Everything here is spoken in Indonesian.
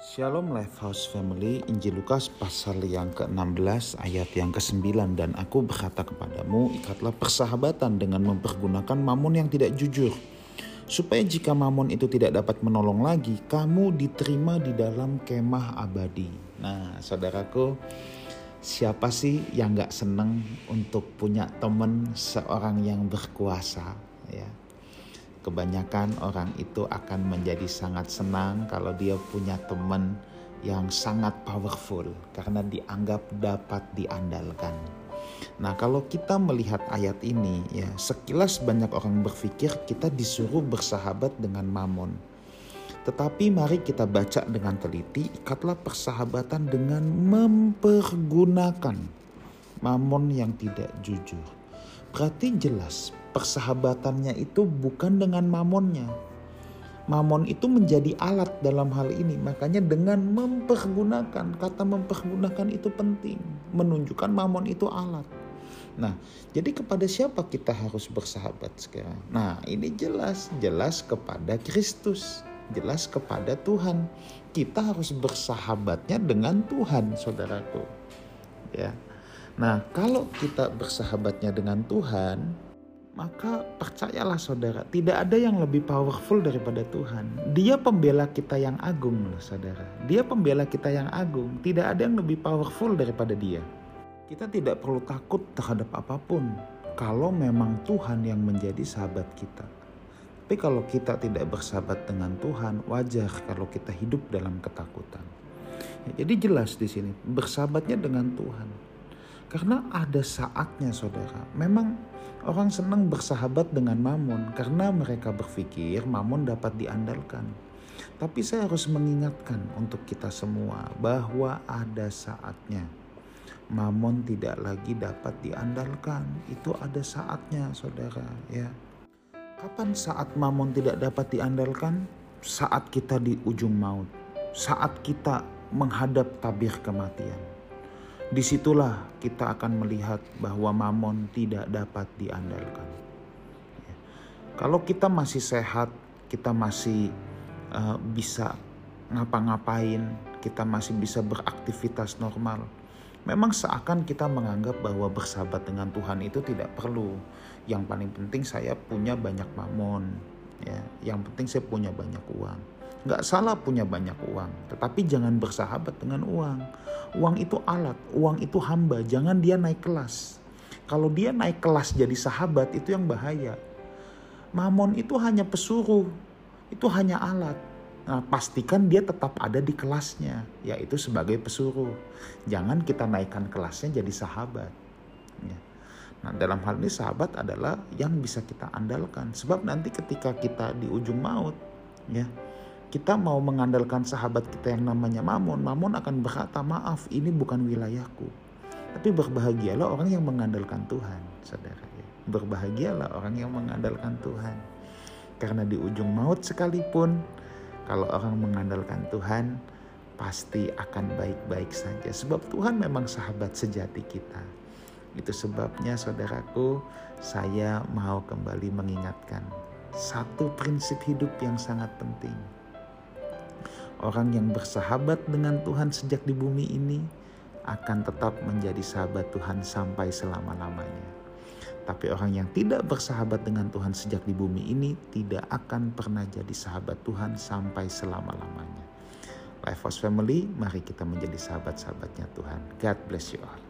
Shalom Lifehouse Family, Injil Lukas pasal yang ke-16 ayat yang ke-9 dan aku berkata kepadamu, ikatlah persahabatan dengan mempergunakan mamon yang tidak jujur. Supaya jika mamon itu tidak dapat menolong lagi, kamu diterima di dalam kemah abadi. Nah saudaraku, siapa sih yang gak seneng untuk punya teman seorang yang berkuasa ya kebanyakan orang itu akan menjadi sangat senang kalau dia punya teman yang sangat powerful karena dianggap dapat diandalkan. Nah, kalau kita melihat ayat ini ya, sekilas banyak orang berpikir kita disuruh bersahabat dengan Mamon. Tetapi mari kita baca dengan teliti, ikatlah persahabatan dengan mempergunakan Mamon yang tidak jujur. Berarti jelas persahabatannya itu bukan dengan mamonnya. Mamon itu menjadi alat dalam hal ini. Makanya dengan mempergunakan, kata mempergunakan itu penting. Menunjukkan mamon itu alat. Nah, jadi kepada siapa kita harus bersahabat sekarang? Nah, ini jelas, jelas kepada Kristus, jelas kepada Tuhan. Kita harus bersahabatnya dengan Tuhan, saudaraku. Ya. Nah, kalau kita bersahabatnya dengan Tuhan, maka percayalah saudara, tidak ada yang lebih powerful daripada Tuhan. Dia pembela kita yang agung loh saudara. Dia pembela kita yang agung. Tidak ada yang lebih powerful daripada dia. Kita tidak perlu takut terhadap apa pun kalau memang Tuhan yang menjadi sahabat kita. Tapi kalau kita tidak bersahabat dengan Tuhan, wajar kalau kita hidup dalam ketakutan. Ya, jadi jelas di sini bersahabatnya dengan Tuhan. Karena ada saatnya saudara, memang Orang senang bersahabat dengan Mamon karena mereka berpikir Mamon dapat diandalkan. Tapi saya harus mengingatkan untuk kita semua bahwa ada saatnya Mamon tidak lagi dapat diandalkan. Itu ada saatnya, saudara. Ya, kapan saat Mamon tidak dapat diandalkan? Saat kita di ujung maut, saat kita menghadap tabir kematian di situlah kita akan melihat bahwa mamon tidak dapat diandalkan. Ya. Kalau kita masih sehat, kita masih uh, bisa ngapa-ngapain, kita masih bisa beraktivitas normal. Memang seakan kita menganggap bahwa bersahabat dengan Tuhan itu tidak perlu. Yang paling penting saya punya banyak mamon, ya. Yang penting saya punya banyak uang. Nggak salah punya banyak uang, tetapi jangan bersahabat dengan uang. Uang itu alat, uang itu hamba, jangan dia naik kelas. Kalau dia naik kelas jadi sahabat itu yang bahaya. Mamon itu hanya pesuruh, itu hanya alat. Nah, pastikan dia tetap ada di kelasnya, yaitu sebagai pesuruh. Jangan kita naikkan kelasnya jadi sahabat. Ya. Nah, dalam hal ini sahabat adalah yang bisa kita andalkan. Sebab nanti ketika kita di ujung maut, ya, kita mau mengandalkan sahabat kita yang namanya Mamon, Mamon akan berkata, maaf ini bukan wilayahku. Tapi berbahagialah orang yang mengandalkan Tuhan, saudara. Berbahagialah orang yang mengandalkan Tuhan. Karena di ujung maut sekalipun, kalau orang mengandalkan Tuhan, pasti akan baik-baik saja. Sebab Tuhan memang sahabat sejati kita. Itu sebabnya saudaraku, saya mau kembali mengingatkan satu prinsip hidup yang sangat penting Orang yang bersahabat dengan Tuhan sejak di bumi ini akan tetap menjadi sahabat Tuhan sampai selama-lamanya. Tapi orang yang tidak bersahabat dengan Tuhan sejak di bumi ini tidak akan pernah jadi sahabat Tuhan sampai selama-lamanya. Life House Family, mari kita menjadi sahabat-sahabatnya Tuhan. God bless you all.